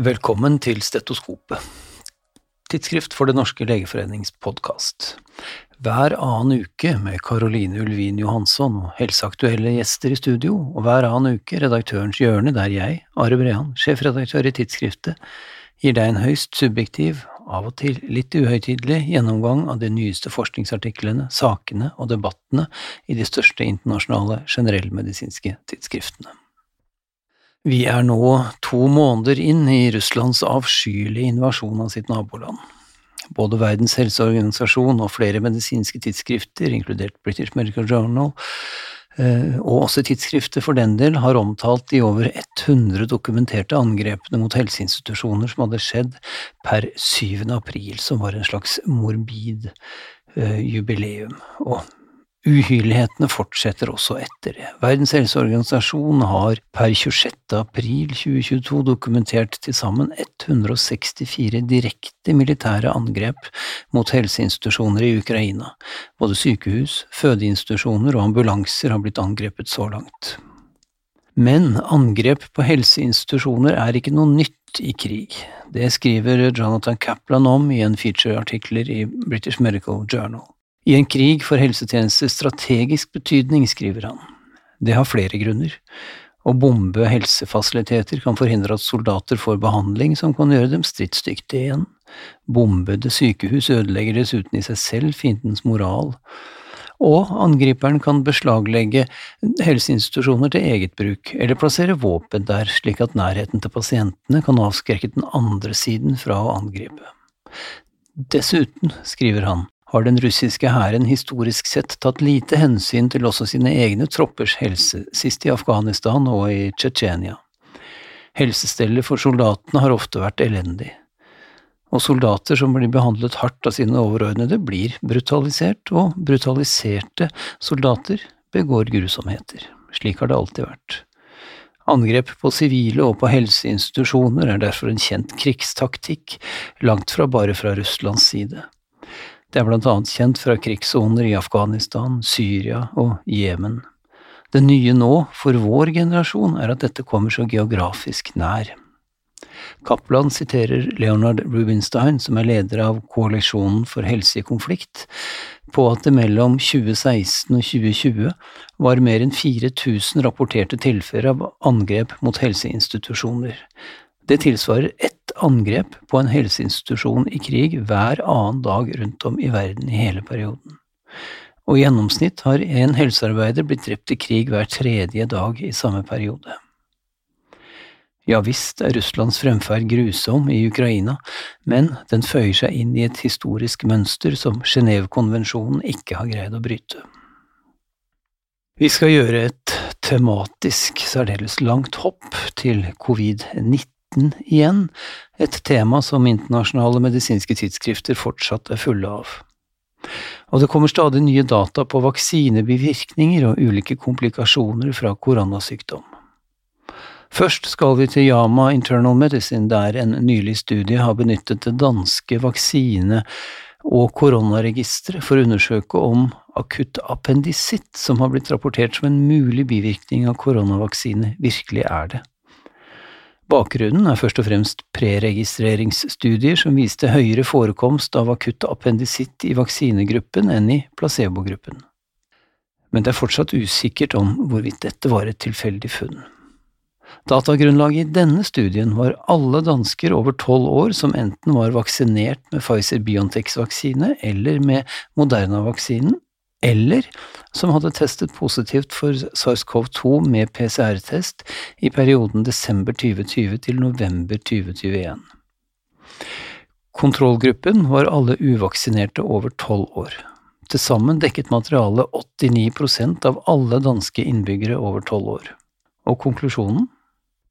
Velkommen til Stetoskopet, tidsskrift for Det norske legeforenings podkast. Hver annen uke med Caroline Ulvin Johansson og helseaktuelle gjester i studio, og hver annen uke Redaktørens hjørne, der jeg, Are Brean, sjefredaktør i tidsskriftet, gir deg en høyst subjektiv, av og til litt uhøytidelig gjennomgang av de nyeste forskningsartiklene, sakene og debattene i de største internasjonale generellmedisinske tidsskriftene. Vi er nå to måneder inn i Russlands avskyelige invasjon av sitt naboland. Både Verdens helseorganisasjon og flere medisinske tidsskrifter, inkludert British Medical Journal, eh, og også tidsskrifter for den del, har omtalt de over 100 dokumenterte angrepene mot helseinstitusjoner som hadde skjedd per 7. april, som var en slags morbid eh, jubileum. Og Uhyrlighetene fortsetter også etter det. Verdens helseorganisasjon har per 26. april 2022 dokumentert til sammen 164 direkte militære angrep mot helseinstitusjoner i Ukraina. Både sykehus, fødeinstitusjoner og ambulanser har blitt angrepet så langt. Men angrep på helseinstitusjoner er ikke noe nytt i krig. Det skriver Jonathan Kaplan om i en featureartikler i British Medical Journal. I en krig får helsetjenester strategisk betydning, skriver han. Det har flere grunner. Å bombe helsefasiliteter kan forhindre at soldater får behandling som kan gjøre dem stridsdyktige igjen. Bombede sykehus ødelegger dessuten i seg selv fiendens moral. Og angriperen kan beslaglegge helseinstitusjoner til eget bruk, eller plassere våpen der, slik at nærheten til pasientene kan avskrekke den andre siden fra å angripe. Dessuten, skriver han, har den russiske hæren historisk sett tatt lite hensyn til også sine egne troppers helse, sist i Afghanistan og i Tsjetsjenia. Helsestellet for soldatene har ofte vært elendig, og soldater som blir behandlet hardt av sine overordnede, blir brutalisert, og brutaliserte soldater begår grusomheter. Slik har det alltid vært. Angrep på sivile og på helseinstitusjoner er derfor en kjent krigstaktikk, langt fra bare fra Russlands side. Det er blant annet kjent fra krigssoner i Afghanistan, Syria og Jemen. Det nye nå, for vår generasjon, er at dette kommer så geografisk nær. Kaplan siterer Leonard Rubinstein, som er leder av Koalisjonen for helse i konflikt, på at det mellom 2016 og 2020 var mer enn 4000 rapporterte tilfeller av angrep mot helseinstitusjoner. Det tilsvarer angrep på en helseinstitusjon i krig hver annen dag rundt om i verden i hele perioden. Og i gjennomsnitt har en helsearbeider blitt drept i krig hver tredje dag i samme periode. Ja visst er Russlands fremferd grusom i Ukraina, men den føyer seg inn i et historisk mønster som Genévekonvensjonen ikke har greid å bryte. Vi skal gjøre et tematisk særdeles langt hopp til covid-19 igjen, et tema som internasjonale medisinske tidsskrifter fortsatt er fulle av. Og det kommer stadig nye data på vaksinebivirkninger og ulike komplikasjoner fra koronasykdom. Først skal vi til Yama Internal Medicine, der en nylig studie har benyttet det danske vaksine- og koronaregisteret for å undersøke om akutt appendisitt, som har blitt rapportert som en mulig bivirkning av koronavaksine, virkelig er det. Bakgrunnen er først og fremst preregistreringsstudier som viste høyere forekomst av akutt appendisitt i vaksinegruppen enn i placebogruppen. Men det er fortsatt usikkert om hvorvidt dette var et tilfeldig funn. Datagrunnlaget i denne studien var alle dansker over tolv år som enten var vaksinert med Pfizer-Biontechs vaksine eller med Moderna-vaksinen, eller som hadde testet positivt for SARS-CoV-2 med PCR-test i perioden desember 2020 til november 2021. Kontrollgruppen var alle uvaksinerte over tolv år. Til sammen dekket materialet 89% av alle danske innbyggere over tolv år. Og konklusjonen?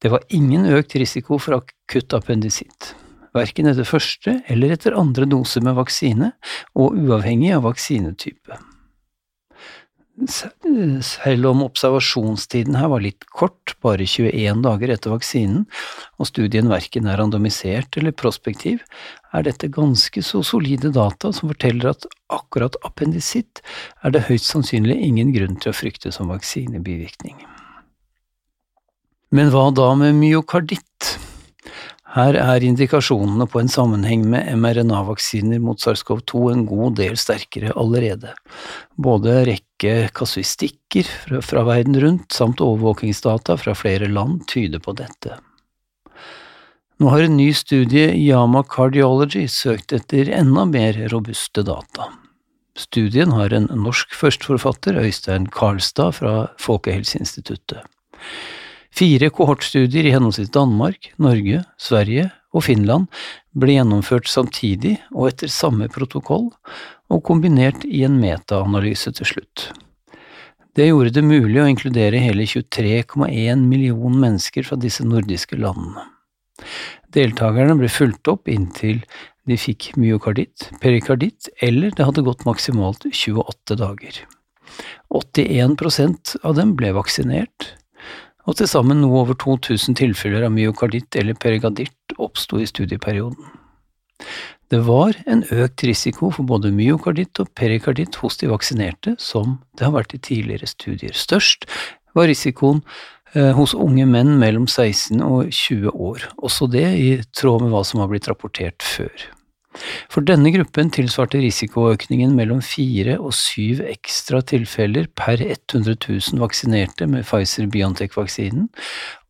Det var ingen økt risiko for akutt appendisitt verken etter første eller etter andre dose med vaksine, og uavhengig av vaksinetype selv om observasjonstiden her var litt kort, bare 21 dager etter vaksinen, og studien verken er randomisert eller prospektiv, er dette ganske så solide data som forteller at akkurat appendisitt er det høyst sannsynlig ingen grunn til å frykte som vaksinebivirkning. Men hva da med myokarditt? Her er indikasjonene på en sammenheng med mRNA-vaksiner mot SARS-CoV-2 en god del sterkere allerede. Både rekke kasuistikker fra, verden rundt samt overvåkingsdata fra flere land tyder på dette. Nå har en ny studie Yama Cardiology søkt etter enda mer robuste data. Studien har en norsk førsteforfatter, Øystein Karlstad fra Folkehelseinstituttet. Fire kohortstudier i henholdsvis Danmark, Norge, Sverige og Finland ble gjennomført samtidig og etter samme protokoll, og kombinert i en metaanalyse til slutt. Det gjorde det mulig å inkludere hele 23,1 millioner mennesker fra disse nordiske landene. Deltakerne ble fulgt opp inntil de fikk myokarditt, perikarditt eller det hadde gått maksimalt 28 dager. 81% av dem ble vaksinert, og til sammen noe over 2000 tilfeller av myokarditt eller perikarditt oppsto i studieperioden. Det var en økt risiko for både myokarditt og perikarditt hos de vaksinerte, som det har vært i tidligere studier. Størst var risikoen eh, hos unge menn mellom 16 og 20 år, også det i tråd med hva som har blitt rapportert før. For denne gruppen tilsvarte risikoøkningen mellom fire og syv ekstra tilfeller per 100 000 vaksinerte med Pfizer-Biontech-vaksinen,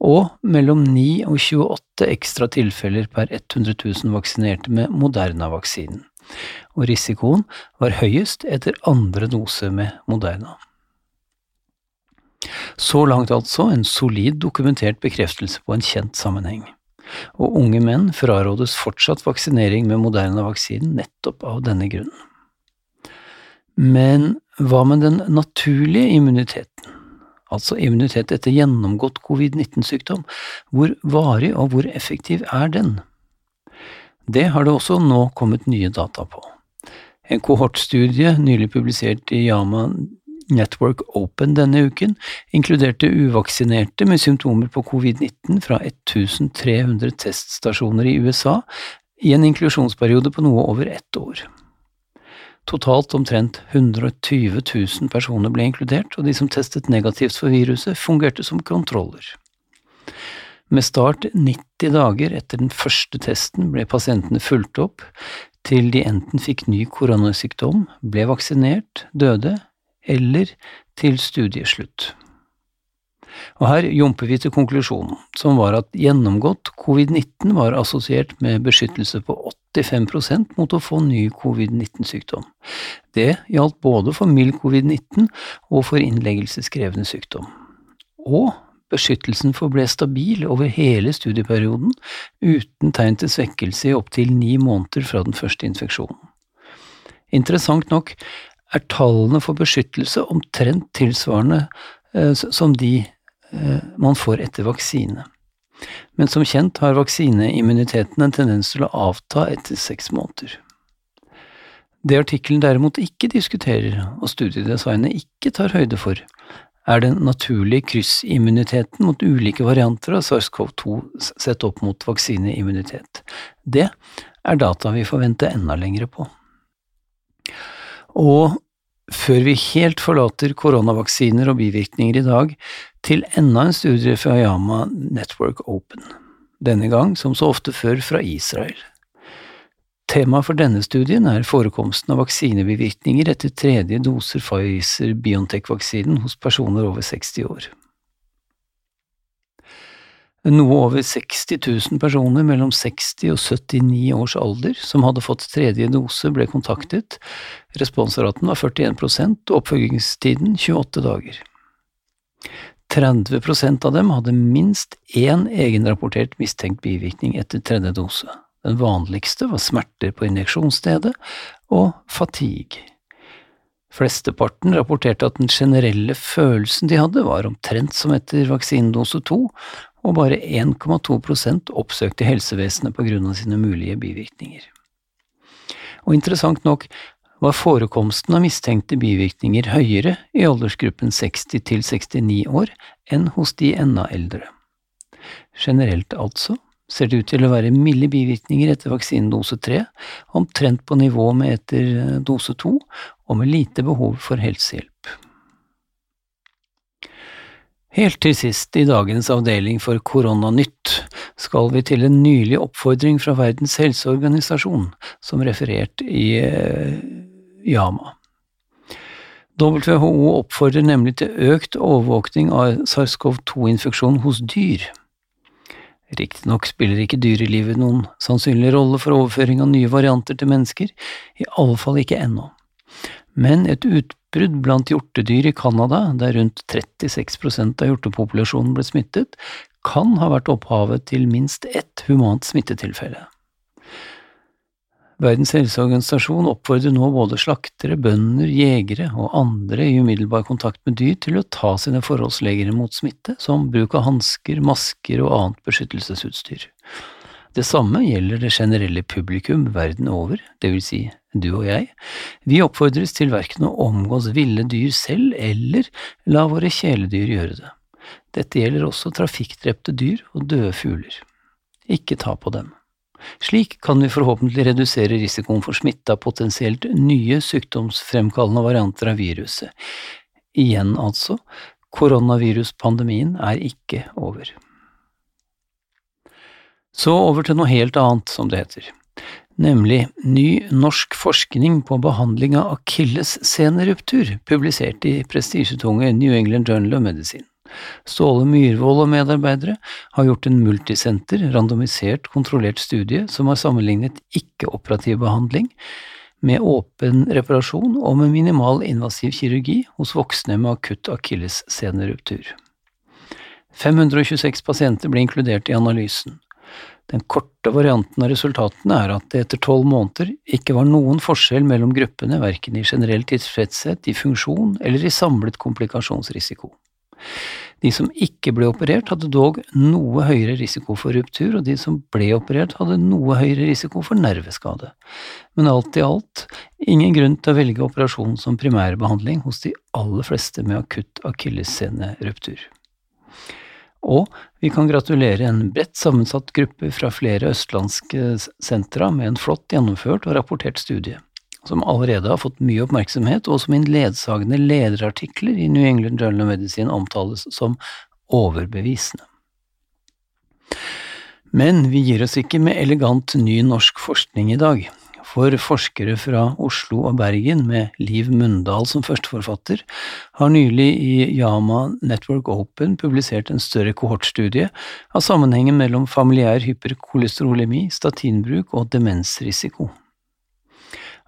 og mellom 9 og 28 ekstra tilfeller per 100 000 vaksinerte med Moderna-vaksinen. Og risikoen var høyest etter andre dose med Moderna. Så langt altså en solid dokumentert bekreftelse på en kjent sammenheng og unge menn frarådes fortsatt vaksinering med Moderna-vaksinen nettopp av denne grunnen. Men hva med den naturlige immuniteten, altså immunitet etter gjennomgått covid-19-sykdom, hvor varig og hvor effektiv er den? Det har det også nå kommet nye data på. En kohortstudie nylig publisert i Yama Network Open denne uken inkluderte uvaksinerte med symptomer på covid-19 fra 1300 teststasjoner i USA i en inklusjonsperiode på noe over ett år. Totalt omtrent 120 000 personer ble inkludert, og de som testet negativt for viruset, fungerte som kontroller. Med start 90 dager etter den første testen ble pasientene fulgt opp til de enten fikk ny koronasykdom, ble vaksinert, døde eller til studieslutt. Og her jumper vi til konklusjonen, som var at gjennomgått covid-19 var assosiert med beskyttelse på 85% mot å få ny covid-19-sykdom. Det gjaldt både for mild covid-19 og for innleggelseskrevende sykdom. Og beskyttelsen forble stabil over hele studieperioden, uten tegn til svekkelse i opptil ni måneder fra den første infeksjonen. Interessant nok er tallene for beskyttelse omtrent tilsvarende eh, som de eh, man får etter vaksine. Men som kjent har vaksineimmuniteten en tendens til å avta etter seks måneder. Det artikkelen derimot ikke diskuterer, og studiedesignet ikke tar høyde for, er den naturlige kryssimmuniteten mot ulike varianter av SARS-CoV-2 sett opp mot vaksineimmunitet. Det er data vi får vente enda lengre på. Og før vi helt forlater koronavaksiner og bivirkninger i dag, til enda en studie fra Yama Network Open, denne gang som så ofte før fra Israel. Temaet for denne studien er forekomsten av vaksinebivirkninger etter tredje doser Pfizer-Biontech-vaksinen hos personer over 60 år. Noe over 60 000 personer mellom 60 og 79 års alder som hadde fått tredje dose, ble kontaktet. Responsraten var 41% og oppfølgingstiden 28 dager. 30% av dem hadde minst én egenrapportert mistenkt bivirkning etter tredje dose. Den vanligste var smerter på injeksjonsstedet og fatigue. Flesteparten rapporterte at den generelle følelsen de hadde, var omtrent som etter vaksinedose to, og bare 1,2% oppsøkte helsevesenet på grunn av sine mulige bivirkninger. Og interessant nok var forekomsten av mistenkte bivirkninger høyere i aldersgruppen 60 til 69 år enn hos de enda eldre. Generelt altså ser det ut til å være milde bivirkninger etter vaksinedose 3, omtrent på nivå med etter dose 2, og med lite behov for helsehjelp. Helt til sist i dagens avdeling for Koronanytt skal vi til en nylig oppfordring fra Verdens helseorganisasjon, som referert i eh, Yama. WHO oppfordrer nemlig til økt overvåkning av SARS-CoV-2-infeksjon hos dyr. Riktignok spiller ikke dyrelivet noen sannsynlig rolle for overføring av nye varianter til mennesker, i alle fall ikke ennå. Men et utbrudd blant hjortedyr i Canada, der rundt 36% av hjortepopulasjonen ble smittet, kan ha vært opphavet til minst ett humant smittetilfelle. Verdens helseorganisasjon oppfordrer nå både slaktere, bønder, jegere og andre i umiddelbar kontakt med dyr til å ta sine forholdslegere mot smitte, som bruk av hansker, masker og annet beskyttelsesutstyr. Det samme gjelder det generelle publikum verden over, vil si du og jeg, vi oppfordres til verken å omgås ville dyr selv eller la våre kjæledyr gjøre det. Dette gjelder også trafikkdrepte dyr og døde fugler. Ikke ta på dem. Slik kan vi forhåpentlig redusere risikoen for smitte av potensielt nye sykdomsfremkallende varianter av viruset. Igjen altså, koronaviruspandemien er ikke over. Så over til noe helt annet, som det heter nemlig Ny norsk forskning på behandling av akillesseneruptur, publisert i prestisjetunge New England Journal of Medicine. Ståle Myhrvold og medarbeidere har gjort en multisenter, randomisert, kontrollert studie som har sammenlignet ikke-operativ behandling med åpen reparasjon og med minimal invasiv kirurgi hos voksne med akutt akillesseneruptur. 526 pasienter ble inkludert i analysen. Den korte varianten av resultatene er at det etter tolv måneder ikke var noen forskjell mellom gruppene verken i generell tilfredshet, i funksjon eller i samlet komplikasjonsrisiko. De som ikke ble operert hadde dog noe høyere risiko for ruptur, og de som ble operert hadde noe høyere risiko for nerveskade. Men alt i alt ingen grunn til å velge operasjon som primærbehandling hos de aller fleste med akutt akillesseneruptur. Og vi kan gratulere en bredt sammensatt gruppe fra flere østlandske sentra med en flott gjennomført og rapportert studie, som allerede har fått mye oppmerksomhet, og som i ledsagende lederartikler i New England Journal of Medicine omtales som overbevisende. Men vi gir oss ikke med elegant ny norsk forskning i dag for forskere fra Oslo og Bergen, med Liv Mundal som førsteforfatter, har nylig i Yama Network Open publisert en større kohortstudie av sammenhengen mellom familiær hyperkolesterolemi, statinbruk og demensrisiko.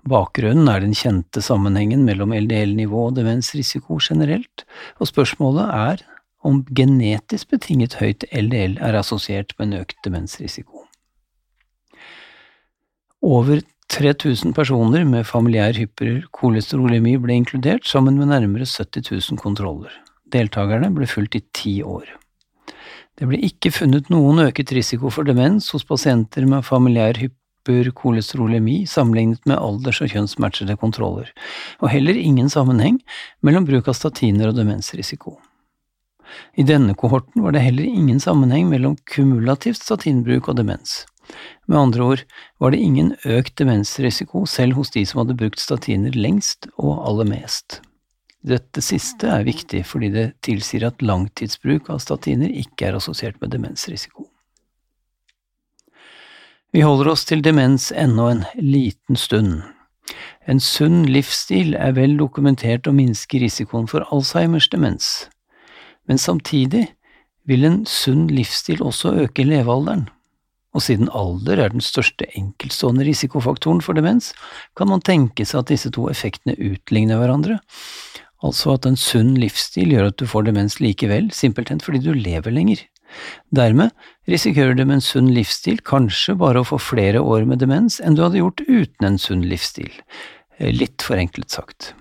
Bakgrunnen er den kjente sammenhengen mellom LDL-nivå og demensrisiko generelt, og spørsmålet er om genetisk betinget høyt LDL er assosiert med en økt demensrisiko. Over 3000 personer med familiær hyperkolesterolemi ble inkludert, sammen med nærmere 70 000 kontroller. Deltakerne ble fulgt i ti år. Det ble ikke funnet noen øket risiko for demens hos pasienter med familiær hyperkolesterolemi sammenlignet med alders- og kjønnsmatchede kontroller, og heller ingen sammenheng mellom bruk av statiner og demensrisiko. I denne kohorten var det heller ingen sammenheng mellom kumulativt statinbruk og demens. Med andre ord var det ingen økt demensrisiko selv hos de som hadde brukt statiner lengst og aller mest. Dette siste er viktig fordi det tilsier at langtidsbruk av statiner ikke er assosiert med demensrisiko. Vi holder oss til demens ennå en liten stund. En sunn livsstil er vel dokumentert å minske risikoen for Alzheimers demens, men samtidig vil en sunn livsstil også øke levealderen og siden alder er den største enkeltstående risikofaktoren for demens, kan man tenke seg at disse to effektene utligner hverandre, altså at en sunn livsstil gjør at du får demens likevel, simpelthen fordi du lever lenger. Dermed risikerer du med en sunn livsstil kanskje bare å få flere år med demens enn du hadde gjort uten en sunn livsstil, litt forenklet sagt.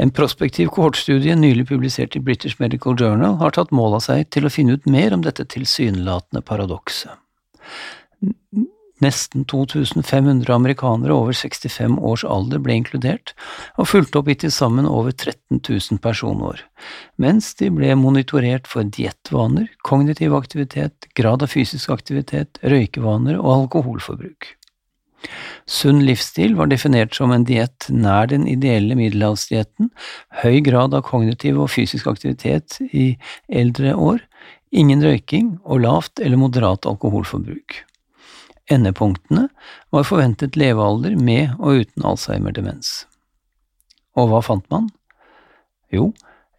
En prospektiv kohortstudie nylig publisert i British Medical Journal har tatt mål av seg til å finne ut mer om dette tilsynelatende paradokset. Nesten 2500 amerikanere over 65 års alder ble inkludert, og fulgte opp i til sammen over 13 000 personår, mens de ble monitorert for diettvaner, kognitiv aktivitet, grad av fysisk aktivitet, røykevaner og alkoholforbruk. Sunn livsstil var definert som en diett nær den ideelle middelhavsdietten, høy grad av kognitiv og fysisk aktivitet i eldre år, ingen røyking og lavt eller moderat alkoholforbruk. Endepunktene var forventet levealder med og uten Alzheimer-demens. Og hva fant man? Jo,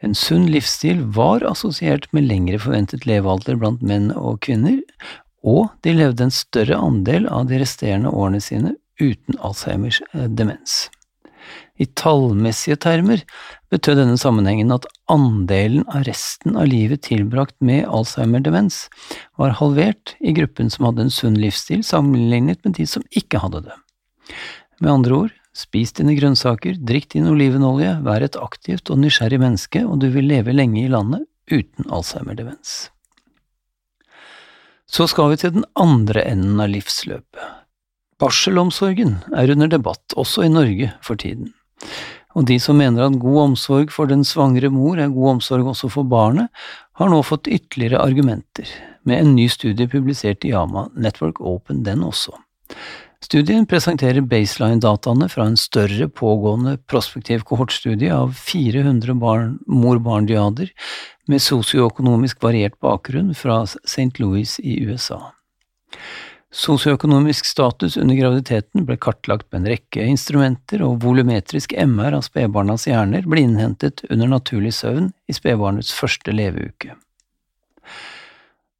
en sunn livsstil var assosiert med lengre forventet levealder blant menn og kvinner, og de levde en større andel av de resterende årene sine uten Alzheimers eh, demens. I tallmessige termer betød denne sammenhengen at andelen av resten av livet tilbrakt med Alzheimer-demens var halvert i gruppen som hadde en sunn livsstil sammenlignet med de som ikke hadde det. Med andre ord, spis dine grønnsaker, drikk din olivenolje, vær et aktivt og nysgjerrig menneske, og du vil leve lenge i landet uten Alzheimer-demens. Så skal vi til den andre enden av livsløpet. Barselomsorgen er under debatt også i Norge for tiden. Og de som mener at god omsorg for den svangre mor er god omsorg også for barnet, har nå fått ytterligere argumenter, med en ny studie publisert i Yama Network Open den også. Studien presenterer baseline-dataene fra en større pågående prospektiv kohortstudie av 400 mor-barn-diader med sosioøkonomisk variert bakgrunn fra St. Louis i USA. Sosioøkonomisk status under graviditeten ble kartlagt med en rekke instrumenter, og volumetrisk MR av spedbarnas hjerner ble innhentet under naturlig søvn i spedbarnets første leveuke.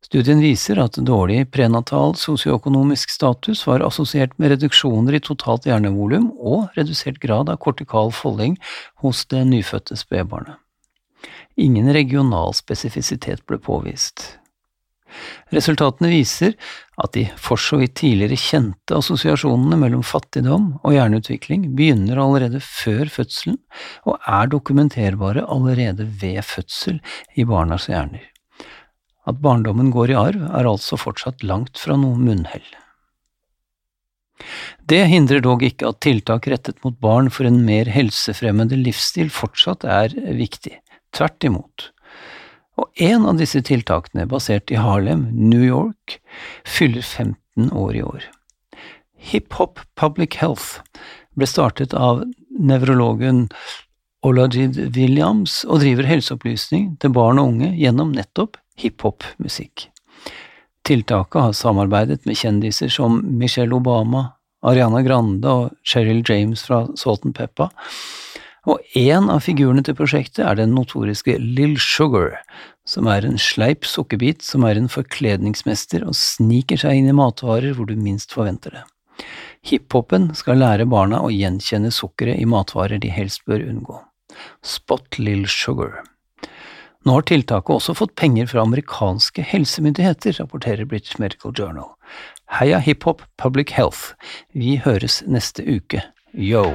Studien viser at dårlig prenatal sosioøkonomisk status var assosiert med reduksjoner i totalt hjernevolum og redusert grad av kortikal folding hos det nyfødte spedbarnet. Ingen regional spesifisitet ble påvist. Resultatene viser at de for så vidt tidligere kjente assosiasjonene mellom fattigdom og hjerneutvikling begynner allerede før fødselen og er dokumenterbare allerede ved fødsel i barnas hjerner. At barndommen går i arv, er altså fortsatt langt fra noe munnhell. Det hindrer dog ikke at tiltak rettet mot barn for en mer helsefremmende livsstil fortsatt er viktig, tvert imot. Og en av disse tiltakene, basert i Harlem, New York, fyller 15 år i år. Hip Hop Public Health ble startet av nevrologen Olajid Williams og driver helseopplysning til barn og unge gjennom nettopp hiphop-musikk. Tiltaket har samarbeidet med kjendiser som Michelle Obama, Ariana Grande og Cheryl James fra Salt and Peppa, og en av figurene til prosjektet er den notoriske Lill Sugar, som er en sleip sukkerbit som er en forkledningsmester og sniker seg inn i matvarer hvor du minst forventer det. Hiphopen skal lære barna å gjenkjenne sukkeret i matvarer de helst bør unngå. Spot Lill Sugar. Nå har tiltaket også fått penger fra amerikanske helsemyndigheter, rapporterer British Medical Journal. Heia hiphop public health, vi høres neste uke. Yo!